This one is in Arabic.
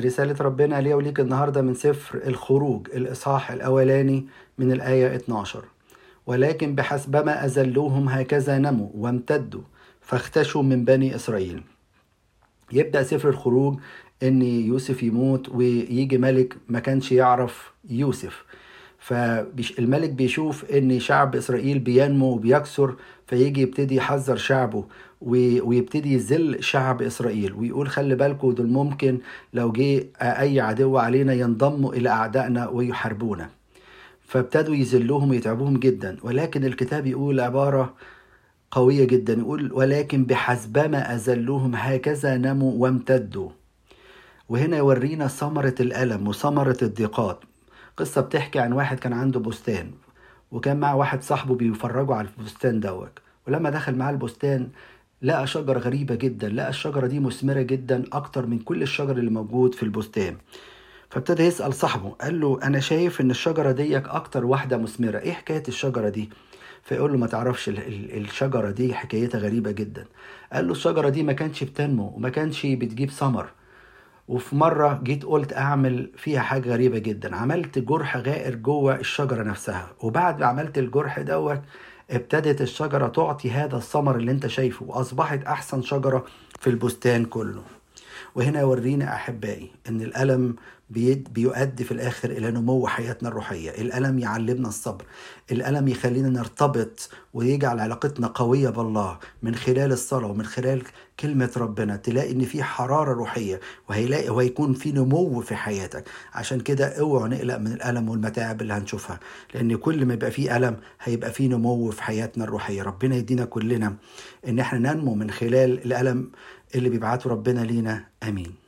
رسالة ربنا ليا وليك النهاردة من سفر الخروج الإصحاح الأولاني من الآية 12 ولكن بحسبما أزلوهم هكذا نموا وامتدوا فاختشوا من بني إسرائيل. يبدأ سفر الخروج إن يوسف يموت ويجي ملك ما كانش يعرف يوسف. فالملك بيشوف إن شعب إسرائيل بينمو وبيكثر فيجي يبتدي يحذر شعبه. ويبتدي يذل شعب إسرائيل ويقول خلي بالكم دول ممكن لو جه أي عدو علينا ينضموا إلى أعدائنا ويحاربونا. فابتدوا يذلوهم ويتعبوهم جدا. ولكن الكتاب يقول عبارة قوية جدا يقول ولكن بحسبما أذلوهم هكذا نموا وامتدوا. وهنا يورينا ثمرة الألم وثمرة الضيقات. قصة بتحكي عن واحد كان عنده بستان وكان مع واحد صاحبه بيفرجوا على البستان دوت. ولما دخل معاه البستان لقى شجرة غريبة جدا لقى الشجرة دي مثمرة جدا أكتر من كل الشجر اللي موجود في البستان. فابتدى يسأل صاحبه قال له أنا شايف إن الشجرة دي أكتر واحدة مثمرة إيه حكاية الشجرة دي؟ فيقول له ما تعرفش الشجرة دي حكايتها غريبة جدا. قال له الشجرة دي ما كانش بتنمو وما كانش بتجيب ثمر. وفي مرة جيت قلت أعمل فيها حاجة غريبة جدا عملت جرح غائر جوه الشجرة نفسها. وبعد ما عملت الجرح دوت ابتدت الشجرة تعطي هذا الثمر اللي انت شايفه وأصبحت أحسن شجرة في البستان كله. وهنا يورينا أحبائي أن الألم بيؤدي في الآخر إلى نمو حياتنا الروحية. الألم يعلمنا الصبر. الألم يخلينا نرتبط ويجعل علاقتنا قوية بالله من خلال الصلاة ومن خلال كلمة ربنا تلاقي إن في حرارة روحية وهيلاقي وهيكون في نمو في حياتك. عشان كده اوعوا نقلق من الألم والمتاعب اللي هنشوفها لأن كل ما يبقى فيه ألم هيبقى فيه نمو في حياتنا الروحية. ربنا يدينا كلنا إن إحنا ننمو من خلال الألم اللي بيبعته ربنا لينا. آمين.